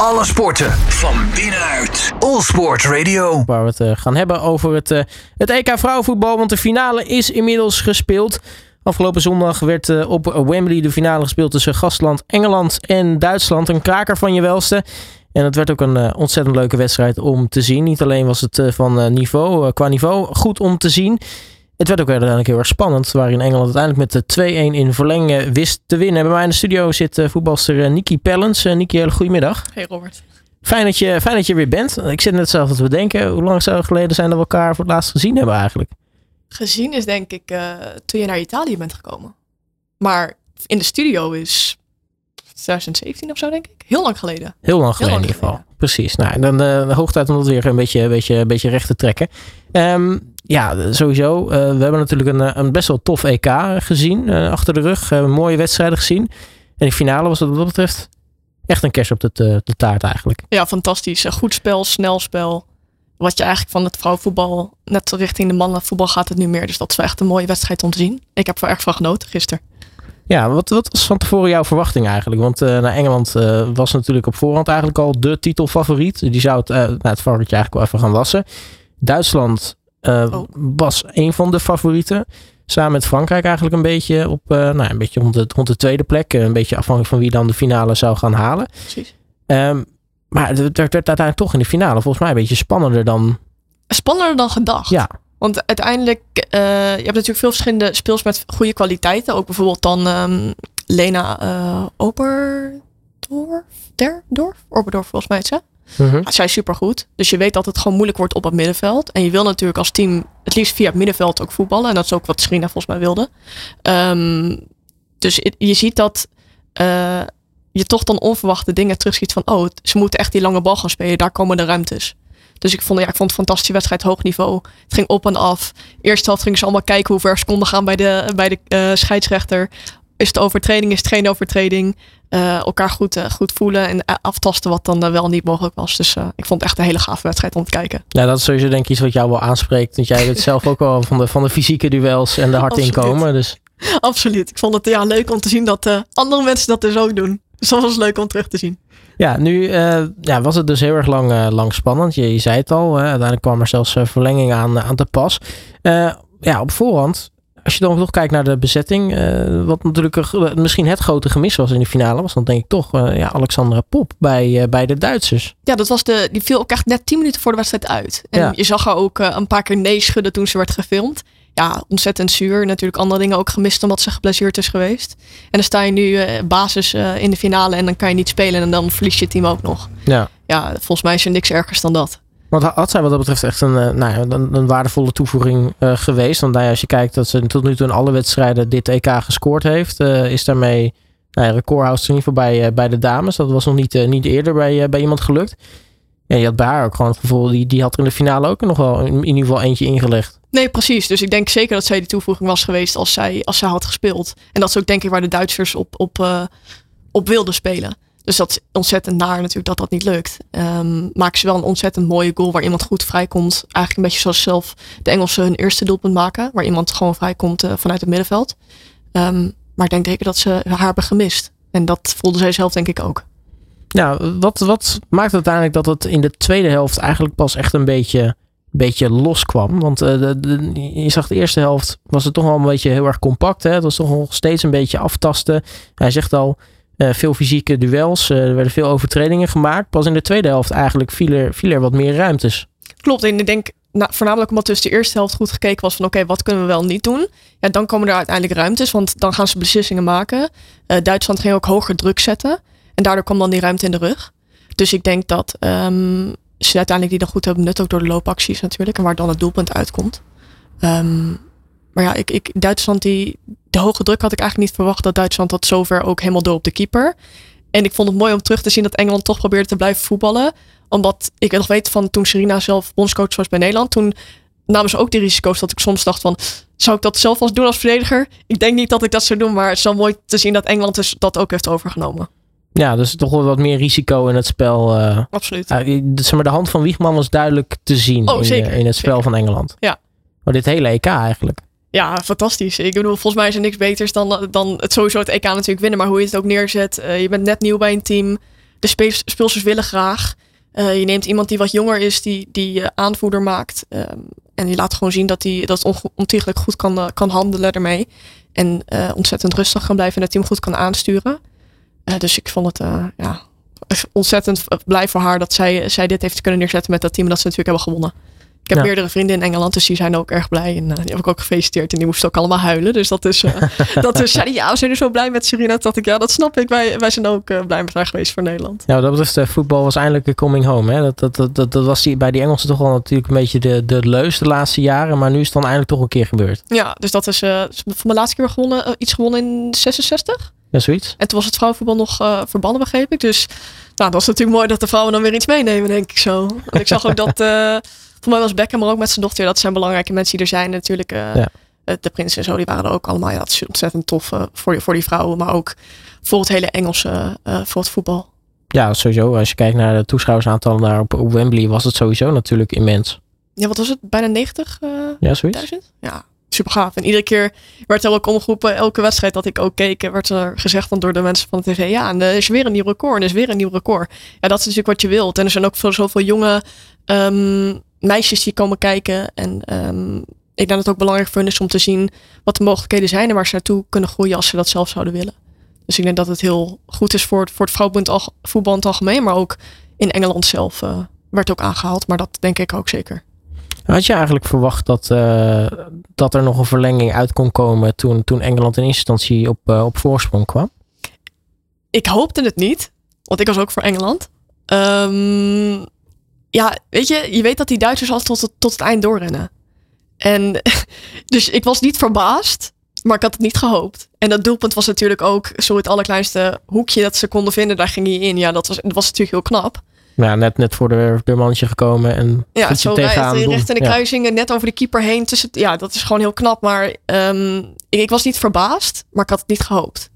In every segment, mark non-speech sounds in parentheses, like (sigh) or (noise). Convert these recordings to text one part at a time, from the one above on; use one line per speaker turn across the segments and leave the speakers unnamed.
Alle sporten van binnenuit. All Sport Radio.
Waar we het eh, gaan hebben over het, eh, het EK vrouwenvoetbal. Want de finale is inmiddels gespeeld. Afgelopen zondag werd eh, op Wembley de finale gespeeld tussen gastland Engeland en Duitsland. Een kraker van je welste. En het werd ook een ontzettend leuke wedstrijd om te zien. Niet alleen was het van niveau, qua niveau goed om te zien. Het werd ook uiteindelijk heel erg spannend. Waarin Engeland uiteindelijk met de 2-1 in verlenging wist te winnen. Bij mij in de studio zit eh, voetbalster eh, Niki Pellens. Eh, Niki, hele goedemiddag.
Hey Robert.
Fijn dat, je, fijn dat je weer bent. Ik zit net zelf te bedenken. Hoe lang zou het geleden zijn dat we elkaar voor het laatst gezien hebben eigenlijk?
Gezien is denk ik eh, toen je naar Italië bent gekomen. Maar in de studio is 2017 of zo denk ik. Heel lang geleden.
Heel lang geleden
lang
in ieder geval.
geleden.
Precies. Nou, dan uh, hoog tijd om dat weer een beetje, een beetje, een beetje recht te trekken. Ehm, ja, sowieso. Uh, we hebben natuurlijk een, een best wel tof EK gezien. Uh, achter de rug. Uh, mooie wedstrijden gezien. En de finale was dat wat dat betreft echt een kerst op de, de taart eigenlijk.
Ja, fantastisch. Goed spel, snel spel. Wat je eigenlijk van het vrouwenvoetbal, net richting de mannenvoetbal gaat het nu meer. Dus dat is echt een mooie wedstrijd om te zien. Ik heb er erg van genoten gisteren.
Ja, wat, wat was van tevoren jouw verwachting eigenlijk? Want uh, naar Engeland uh, was natuurlijk op voorhand eigenlijk al de titelfavoriet. Die zou het, uh, nou, het favorietje eigenlijk wel even gaan wassen. Duitsland oh. was een van de favorieten. Samen met Frankrijk eigenlijk een beetje op nou, een beetje rond, de, rond de tweede plek. Een beetje afhankelijk van wie dan de finale zou gaan halen.
Precies.
Um, maar het werd uiteindelijk toch in de finale volgens mij een beetje spannender dan...
Spannender dan gedacht.
Ja.
Want uiteindelijk, uh, je hebt natuurlijk veel verschillende speels met goede kwaliteiten. Ook bijvoorbeeld dan um, Lena uh, Oberdorf, Der, Dorf? Oberdorf volgens mij het ze.
Mhm.
Mm -hmm. Zij is supergoed. Dus je weet dat het gewoon moeilijk wordt op het middenveld. En je wil natuurlijk als team het liefst via het middenveld ook voetballen. En dat is ook wat Serena volgens mij wilde. Um, dus je ziet dat uh, je toch dan onverwachte dingen terugschiet van... oh, ze moeten echt die lange bal gaan spelen. Daar komen de ruimtes. Dus ik vond, ja, ik vond het een fantastische wedstrijd, hoog niveau. Het ging op en af. Eerste helft gingen ze allemaal kijken hoe ver ze konden gaan bij de, bij de uh, scheidsrechter. Is het overtreding, is het geen overtreding? Uh, elkaar goed, uh, goed voelen en aftasten wat dan wel niet mogelijk was. Dus ik vond het echt een hele gave wedstrijd om te kijken.
Ja, dat is sowieso denk ik iets wat jou wel aanspreekt. Want jij weet zelf ook wel van de, van de fysieke duels en de hard inkomen. Dus.
Absoluut. Ik vond het ja, leuk om te zien dat andere mensen dat dus ook doen. Dus dat was leuk om terug te zien.
Ja, nu uh, ja, was het dus heel erg lang, uh, lang spannend. Je, je zei het al, hè? uiteindelijk kwam er zelfs uh, verlenging aan, aan te pas. ja, op voorhand, als je dan toch kijkt naar de bezetting, wat natuurlijk misschien het grote gemis was in de finale, was dan denk ik toch ja, Alexandra Pop bij, bij de Duitsers.
Ja, dat was de, die viel ook echt net 10 minuten voor de wedstrijd uit. En ja. je zag haar ook een paar keer nee schudden toen ze werd gefilmd ja, ontzettend zuur. Natuurlijk andere dingen ook gemist omdat ze geblesseerd is geweest. En dan sta je nu uh, basis uh, in de finale en dan kan je niet spelen en dan verlies je team ook nog.
Ja.
Ja, volgens mij is er niks ergers dan dat.
Want had zij wat dat betreft echt een, uh, nou, een, een waardevolle toevoeging geweest? Want nou ja, als je kijkt dat ze tot nu toe in alle wedstrijden dit EK gescoord heeft, is daarmee nou ja, recordhoudster in ieder geval bij, bij de dames. Dat was nog niet, niet eerder bij, bij iemand gelukt. Ja, je had bij haar ook gewoon het gevoel, die, die had er in de finale ook nog wel in, ieder geval eentje ingelegd.
Nee, precies. Dus ik denk zeker dat zij die toevoeging was geweest als zij, als zij had gespeeld. En dat is ook denk ik waar de Duitsers op, op, uh, op wilden spelen. Dus dat is ontzettend naar natuurlijk dat dat niet lukt. Um, maken ze wel een ontzettend mooie goal waar iemand goed vrijkomt. Eigenlijk een beetje zoals zelf de Engelsen hun eerste doelpunt maken. Waar iemand gewoon vrijkomt uh, vanuit het middenveld. Um, maar ik denk zeker dat ze haar hebben gemist. En dat voelde zij zelf denk ik ook.
Nou, wat, wat maakt uiteindelijk dat het in de tweede helft eigenlijk pas echt een beetje beetje loskwam. Want de, je zag de eerste helft was het toch wel een beetje heel erg compact. Hè? Het was toch nog steeds een beetje aftasten. Hij zegt al, uh, veel fysieke duels. Uh, er werden veel overtredingen gemaakt. Pas in de tweede helft eigenlijk viel er, viel er wat meer ruimtes.
Klopt, en ik denk nou, voornamelijk omdat tussen de eerste helft goed gekeken was van oké, wat kunnen we wel niet doen? Ja, dan komen er uiteindelijk ruimtes, want dan gaan ze beslissingen maken. Duitsland ging ook hoger druk zetten. En daardoor kwam dan die ruimte in de rug. Dus ik denk dat um, ze uiteindelijk die dan goed hebben benut, ook door de loopacties natuurlijk. En waar dan het doelpunt uitkomt. Um, maar ja, ik, ik, Duitsland, die, de hoge druk had ik eigenlijk niet verwacht dat Duitsland dat zover ook helemaal door op de keeper. En ik vond het mooi om terug te zien dat Engeland toch probeerde te blijven voetballen. Omdat ik nog weet van toen Serena zelf bondscoach was bij Nederland. Toen namen ze ook die risico's dat ik soms dacht van... Zou ik dat zelf als doen als verdediger? Ik denk niet dat ik dat zou doen. Maar het is wel mooi te zien dat Engeland dus dat ook heeft overgenomen.
Ja, dus toch wel wat meer risico in het spel. Uh,
Absoluut.
Uh, zeg maar, de hand van Wiegman was duidelijk te zien
oh,
in,
zeker,
in, het spel
zeker.
van Engeland.
Ja.
Maar dit hele EK eigenlijk.
Ja, fantastisch. Ik bedoel, volgens mij is er niks beters dan, dan het sowieso het EK natuurlijk winnen. Maar hoe je het ook neerzet. Uh, je bent net nieuw bij een team. de spe- speelsters willen graag. Eh, je neemt iemand die wat jonger is, die, die eh, aanvoerder maakt. ehm, en die laat gewoon zien dat hij dat ontiegelijk goed kan, eh, kan handelen ermee. En eh, ontzettend rustig kan blijven en het team goed kan aansturen. Eh, dus ik vond het eh, ja, ontzettend blij voor haar dat zij, zij dit heeft kunnen neerzetten met dat team. En dat ze natuurlijk hebben gewonnen. Ik heb
Ja.
meerdere vrienden in Engeland, dus die zijn ook erg blij. En eh, die heb ik ook gefeliciteerd. En die moesten ook allemaal huilen. Dus dat is, eh, (laughs) dat is ja, we zijn er zo blij met Serena. Dat ik, ja, dat snap ik. Wij, wij zijn ook eh, blij met haar geweest voor Nederland.
Ja, dat betreft, eh, voetbal was eindelijk een coming home. Hè? Dat, dat, dat, dat, dat was die, bij die Engelsen toch wel natuurlijk een beetje de, de leus de laatste jaren. Maar nu is het dan eindelijk toch een keer gebeurd.
Ja, dus dat is eh, van mijn laatste keer gewonnen, eh, iets gewonnen in 66.
Ja, zoiets.
En toen was het vrouwenvoetbal nog eh, verbannen, begreep ik. Dus nou, dat is natuurlijk mooi dat de vrouwen dan weer iets meenemen, denk ik zo. En ik zag ook dat, eh voor mij was Beckham er ook met zijn dochter. Dat zijn belangrijke mensen die er zijn. Natuurlijk, eh,
Ja.
de prins en zo, die waren er ook allemaal. Ja, dat is ontzettend tof voor, die, voor die vrouwen. Maar ook voor het hele Engelse, voor het voetbal.
Ja, sowieso. Als je kijkt naar de toeschouwersaantallen daar op, op Wembley, was het sowieso natuurlijk immens.
Ja, wat was het? Bijna 90 eh,
Ja, zoiets.
duizend? Ja, super gaaf. En iedere keer werd er ook omgeroepen, elke wedstrijd dat ik ook keek, werd er gezegd dan door de mensen van de tv, ja, en er is weer een nieuw record, en er is weer een nieuw record. Ja, dat is natuurlijk wat je wilt. En er zijn ook veel, zoveel jonge ehm, meisjes die komen kijken. En ehm, ik denk dat het ook belangrijk voor hen is om te zien wat de mogelijkheden zijn en waar ze naartoe kunnen groeien als ze dat zelf zouden willen. Dus ik denk dat het heel goed is voor het, voor het in het algemeen, maar ook in Engeland zelf eh, werd ook aangehaald. Maar dat denk ik ook zeker.
Had je eigenlijk verwacht dat, eh, dat er nog een verlenging uit kon komen toen, toen Engeland in instantie op, eh, op voorsprong kwam?
ik hoopte het niet, want ik was ook voor Engeland. Ehm, ja, weet je, je weet dat die Duitsers al tot het, tot het eind doorrennen. En (laughs) dus ik was niet verbaasd, maar ik had het niet gehoopt. En dat doelpunt was natuurlijk ook zo het allerkleinste hoekje dat ze konden vinden. Daar ging hij in. Ja, dat was, dat was natuurlijk heel knap.
Ja, net, net voor de, de mannetje gekomen en
Ja, zo
tegenaan.
recht, in de kruisingen, net over de keeper heen. Tussen, ja, dat is gewoon heel knap. Maar ehm, ik, ik was niet verbaasd, maar ik had het niet gehoopt.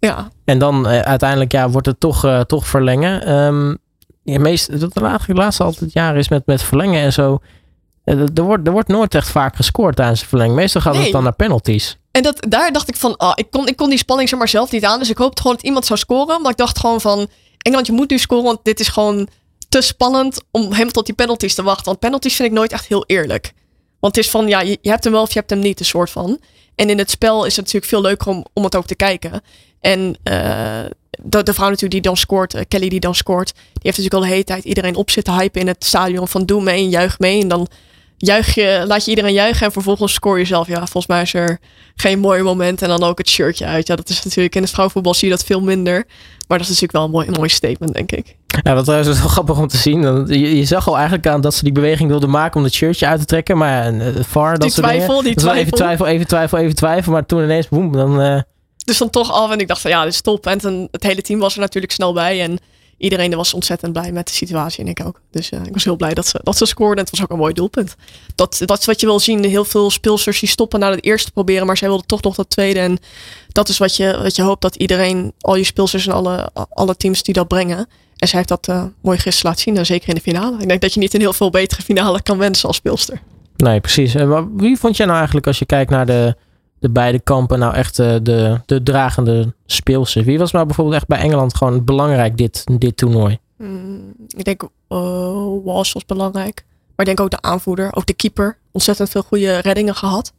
Ja,
En dan eh, uiteindelijk ja, wordt het toch, eh, toch verlengen. Ja, meest, dat laatste, laatste altijd jaren is met, met verlengen en zo. Eh, er, wordt, er wordt nooit echt vaak gescoord tijdens de verlenging. Meestal gaat het dan naar penalties.
En dat, daar dacht ik van, ah, ik, kon, ik kon die spanning zeg maar zelf niet aan. Dus ik hoopte gewoon dat iemand zou scoren. Maar ik dacht gewoon van, Engeland, je moet nu scoren. Want dit is gewoon te spannend om helemaal tot die penalties te wachten. Want penalties vind ik nooit echt heel eerlijk. Want het is van, ja, je, hebt hem wel of je hebt hem niet, een soort van. En in het spel is het natuurlijk veel leuker om, om het ook te kijken. En eh, de, de vrouw natuurlijk die dan scoort, eh, Kelly die dan scoort, die heeft natuurlijk al de hele tijd iedereen op zitten hypen in het stadion van doe mee en juich mee. En dan juich je, laat je iedereen juichen en vervolgens score je zelf. Ja, volgens mij is er geen mooi moment en dan ook het shirtje uit. Ja, dat is natuurlijk in het vrouwenvoetbal zie je dat veel minder. Maar dat is natuurlijk wel een mooi, een mooi statement, denk ik.
Ja, wat trouwens is wel (laughs) grappig om te zien. Je, je zag al eigenlijk aan dat ze die beweging wilden maken om het shirtje uit te trekken. Maar een, eh, VAR, dat dingen.
twijfel, die
wel even
twijfel.
twijfel, even twijfel, even twijfel. Maar toen ineens, boem, dan... eh,
Dus dan toch af en ik dacht van ja, dit is top. En toen, het hele team was er natuurlijk snel bij. En iedereen was ontzettend blij met de situatie en ik ook. Dus eh, ik was heel blij dat ze, dat ze scoorden. En het was ook een mooi doelpunt. Dat, dat is wat je wil zien. Heel veel speelsters die stoppen naar het eerste proberen. Maar zij wilden toch nog dat tweede. En dat is wat je, wat je hoopt dat iedereen, al je speelsters en alle, alle teams die dat brengen. En zij heeft dat eh, mooi gisteren laten zien. En zeker in de finale. Ik denk dat je niet een heel veel betere finale kan wensen als speelster.
Nee, precies. En wie vond jij nou eigenlijk als je kijkt naar de, de beide kampen nou echt eh, de, de dragende speelsters? Wie was nou bijvoorbeeld echt bij Engeland gewoon belangrijk dit, dit toernooi?
Mm, ik denk uh, Walsh was belangrijk. Maar ik denk ook de aanvoerder, ook de keeper. Ontzettend veel goede reddingen gehad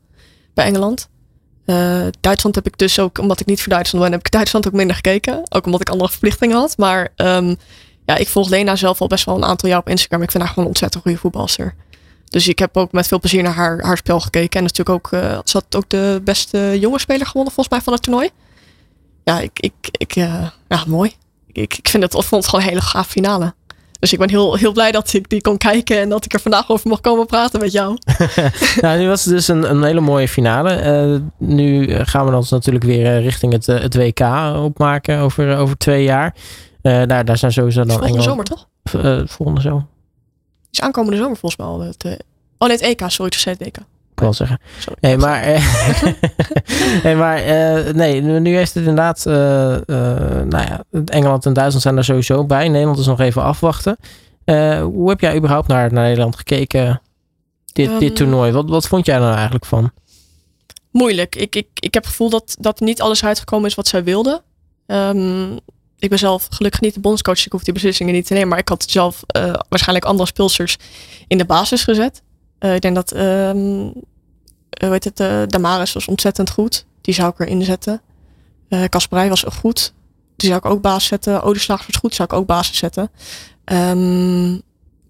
bij Engeland. Eh, Duitsland heb ik dus ook, omdat ik niet voor Duitsland ben, heb ik Duitsland ook minder gekeken. Ook omdat ik andere verplichtingen had. Maar ehm, ja, ik volg Lena zelf al best wel een aantal jaar op Instagram. Ik vind haar gewoon ontzettend goede voetbalster. Dus ik heb ook met veel plezier naar haar, haar spel gekeken. En natuurlijk ook, eh, ze had ook de beste jonge speler gewonnen volgens mij van het toernooi. Ja, ik, ik, ik eh, ja, mooi. Ik, ik vind het, ik vond het gewoon een hele gaaf finale. Dus ik ben heel, heel blij dat ik die kon kijken en dat ik er vandaag over mag komen praten met jou. (laughs) (laughs)
nou, nu was het dus een, een hele mooie finale. Eh, nu gaan we ons natuurlijk weer richting het, het WK opmaken over, over twee jaar. Daar, daar zijn sowieso dan
Volgende zomer toch?
volgende zomer,
Is aankomende zomer volgens mij al. Het, eh, oh nee, het EK, sorry, het het EK.
ik wil zeggen.
Sorry.
Nee, maar, eh, (laughs) nee, maar eh, nee, nu heeft het inderdaad, eh, eh, nou ja, Engeland en Duitsland zijn er sowieso bij. Nederland is nog even afwachten. Hoe heb jij überhaupt naar, naar Nederland gekeken, dit, dit
Ehm.
toernooi? Wat, wat vond jij er nou eigenlijk van?
Moeilijk. Ik, ik, ik heb het gevoel dat, dat niet alles uitgekomen is wat zij wilden. Ehm, ik ben zelf gelukkig niet de bondscoach. Ik hoef die beslissingen niet te nemen. Maar ik had zelf eh, waarschijnlijk andere speelsters in de basis gezet. Eh, ik denk dat, ehm hoe heet het, Damaris was ontzettend goed. Die zou ik erin zetten. Kasperij was goed. Die zou ik ook basis zetten. Odeslaag was goed, zou ik ook basis zetten. Ehm,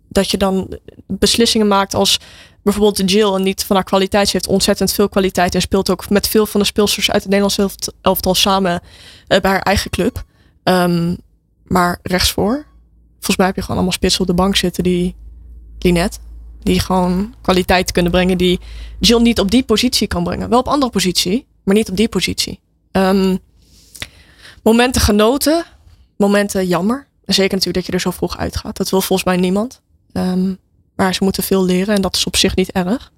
dat je dan beslissingen maakt als bijvoorbeeld Jill en niet van haar kwaliteit. Ze heeft ontzettend veel kwaliteit en speelt ook met veel van de speelsters uit het Nederlands elft- elftal samen bij haar eigen club. Ehm, maar rechtsvoor, volgens mij heb je gewoon allemaal spitsen op de bank zitten die Linet, die gewoon kwaliteit kunnen brengen die Jill niet op die positie kan brengen. Wel op andere positie, maar niet op die positie. Ehm, momenten genoten, momenten jammer. En zeker natuurlijk dat je er zo vroeg uitgaat. Dat wil volgens mij niemand. Ehm, maar ze moeten veel leren en dat is op zich niet erg.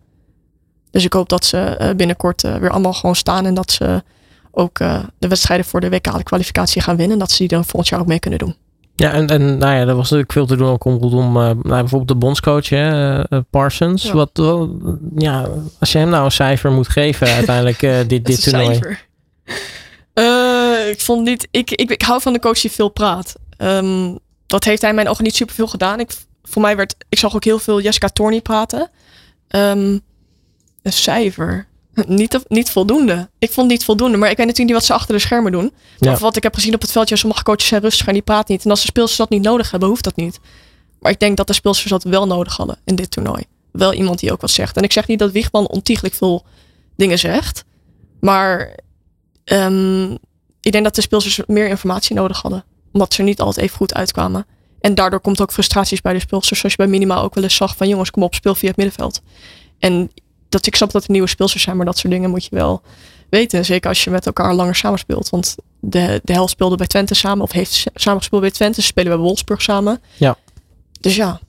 Dus ik hoop dat ze eh, binnenkort eh, weer allemaal gewoon staan en dat ze ook eh, de wedstrijden voor de WK-kwalificatie gaan winnen. En dat ze die dan volgend jaar ook mee kunnen doen.
Ja, en, en nou ja, er was natuurlijk veel te doen ook om rondom eh, nou, bijvoorbeeld de bondscoach, hè, eh, Parsons.
Ja.
Wat, wel, ja, als je hem nou een cijfer moet geven uiteindelijk eh, (laughs) dit, dit toernooi.
ik vond niet. Ik, ik, ik hou van de coach die veel praat. Ehm, dat heeft hij in mijn ogen niet super veel gedaan. Ik, voor mij werd. Ik zag ook heel veel Jessica Torney praten. Ehm, een cijfer. Niet, niet voldoende. Ik vond niet voldoende. Maar ik weet natuurlijk niet wat ze achter de schermen doen.
Ja.
Of wat ik heb gezien op het veld. Ja, sommige coaches zijn rustig en die praten niet. En als de speelsters dat niet nodig hebben, hoeft dat niet. Maar ik denk dat de speelsters dat wel nodig hadden in dit toernooi. Wel iemand die ook wat zegt. En ik zeg niet dat Wiegman ontiegelijk veel dingen zegt. Maar ehm, ik denk dat de speelsters meer informatie nodig hadden. Omdat ze er niet altijd even goed uitkwamen. En daardoor komt ook frustraties bij de speelsters. Zoals je bij Minima ook wel eens zag van jongens, kom op, speel via het middenveld. En dat ik snap dat er nieuwe speelsters zijn, maar dat soort dingen moet je wel weten. Zeker als je met elkaar langer samenspeelt. Want de, de helft speelde bij Twente samen, of heeft samen gespeeld bij Twente. Ze spelen bij Wolfsburg samen.
Ja.
Dus ja,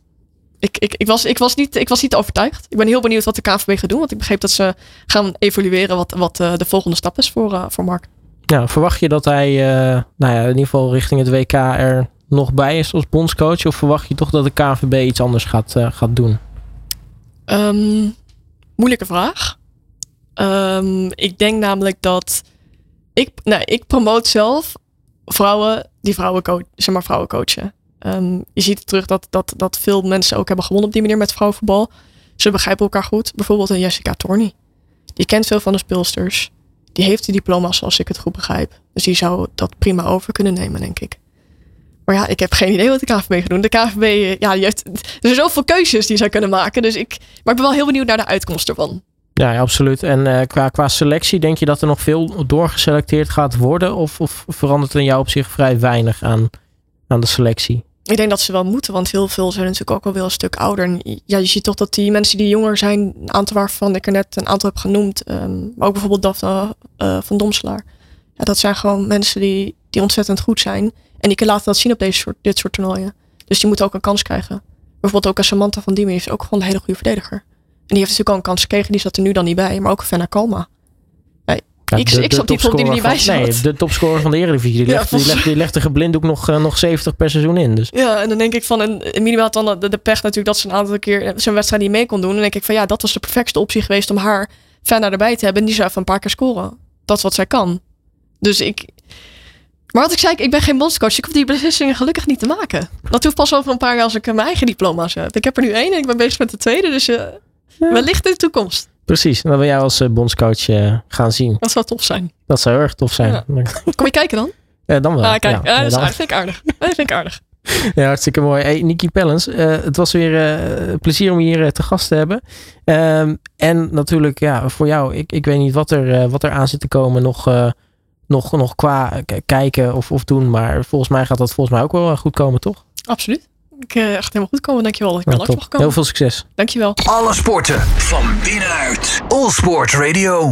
ik, ik, ik, was, ik, was niet, ik was niet overtuigd. Ik ben heel benieuwd wat de KNVB gaat doen. Want ik begreep dat ze gaan evalueren wat, wat eh, de volgende stap is voor, eh, voor Mark.
Ja, verwacht je dat hij eh, nou ja, in ieder geval richting het WK er nog bij is als bondscoach? Of verwacht je toch dat de KNVB iets anders gaat, gaat doen?
Ehm, moeilijke vraag. Ehm, ik denk namelijk dat ik, nou, ik promoot zelf vrouwen die vrouwen, zeg maar vrouwen coachen. Ehm, je ziet terug dat, dat, dat veel mensen ook hebben gewonnen op die manier met vrouwenvoetbal. Ze begrijpen elkaar goed. Bijvoorbeeld een Jessica Torney. Die kent veel van de speelsters. Die heeft die diploma's als ik het goed begrijp. Dus die zou dat prima over kunnen nemen, denk ik. Maar ja, ik heb geen idee wat de KVB gaat doen. De KVB, eh, ja, die heeft, er zijn zoveel keuzes die zij kunnen maken. Dus ik, maar ik ben wel heel benieuwd naar de uitkomst ervan.
Ja, ja, absoluut. En eh, qua, qua selectie, denk je dat er nog veel doorgeselecteerd gaat worden? Of, of verandert er in jouw opzicht vrij weinig aan, aan de selectie?
Ik denk dat ze wel moeten, want heel veel zijn natuurlijk ook wel een stuk ouder. En ja, je ziet toch dat die mensen die jonger zijn, een aantal waarvan ik er net een aantal heb genoemd, ehm, maar ook bijvoorbeeld Daphne eh, van Domselaar. Ja, dat zijn gewoon mensen die, die ontzettend goed zijn. En die kunnen laten dat zien op deze soort, dit soort toernooien. Dus die moeten ook een kans krijgen. Bijvoorbeeld ook een Samantha van Diemen is ook gewoon een hele goede verdediger. En die heeft natuurlijk al een kans gekregen, die zat er nu dan niet bij. Maar ook een Fenna Kalma.
Ja,
Ik- ik niet waarom die er niet bij (laughs)
Nee,
zat.
de topscorer van de Eredivisie. Die
Ja,
legt, die legt, die legt de geblinddoek nog, eh, nog 70 per seizoen in. Dus
Ja, en dan denk ik van, en minimaal dan de, de pech natuurlijk dat ze een aantal keer zijn wedstrijd niet mee kon doen. En dan denk ik van, ja, dat was de perfectste optie geweest om haar Fenna erbij te hebben. En die zou even een paar keer scoren. Dat is wat zij kan. Dus ik... Maar wat ik zei, ik ben geen bondscoach. Ik hoef die beslissingen gelukkig niet te maken. Dat hoeft pas over een paar jaar als ik mijn eigen diploma's heb. Ik heb er nu één en ik ben bezig met de tweede. Dus eh, wellicht in de toekomst.
precies. En dan wil jij als eh, bondscoach eh, gaan zien.
Dat zou tof zijn.
Dat zou heel erg tof zijn.
Ja. (laughs)
Ja.
Kom je kijken dan?
dan wel.
ah, kijk.
Ja,
ah, dat, is aardig. vind ik aardig. Dat vind ik aardig. (laughs)
Ja, hartstikke mooi. Hey, Niki Pellens, eh, het was weer eh, plezier om je hier eh, te gast te hebben. Ehm, en natuurlijk, ja, voor jou, ik, ik weet niet wat er, eh, wat er aan zit te komen nog, eh, nog, nog qua kijken of, of doen. Maar volgens mij gaat dat volgens mij ook wel eh, goed komen, toch?
Absoluut. Ik eh, echt helemaal goed komen. Dankjewel dat ik
Ja,
langs mag komen.
Heel veel succes.
Dankjewel.
Alle sporten van binnenuit. All Sport Radio.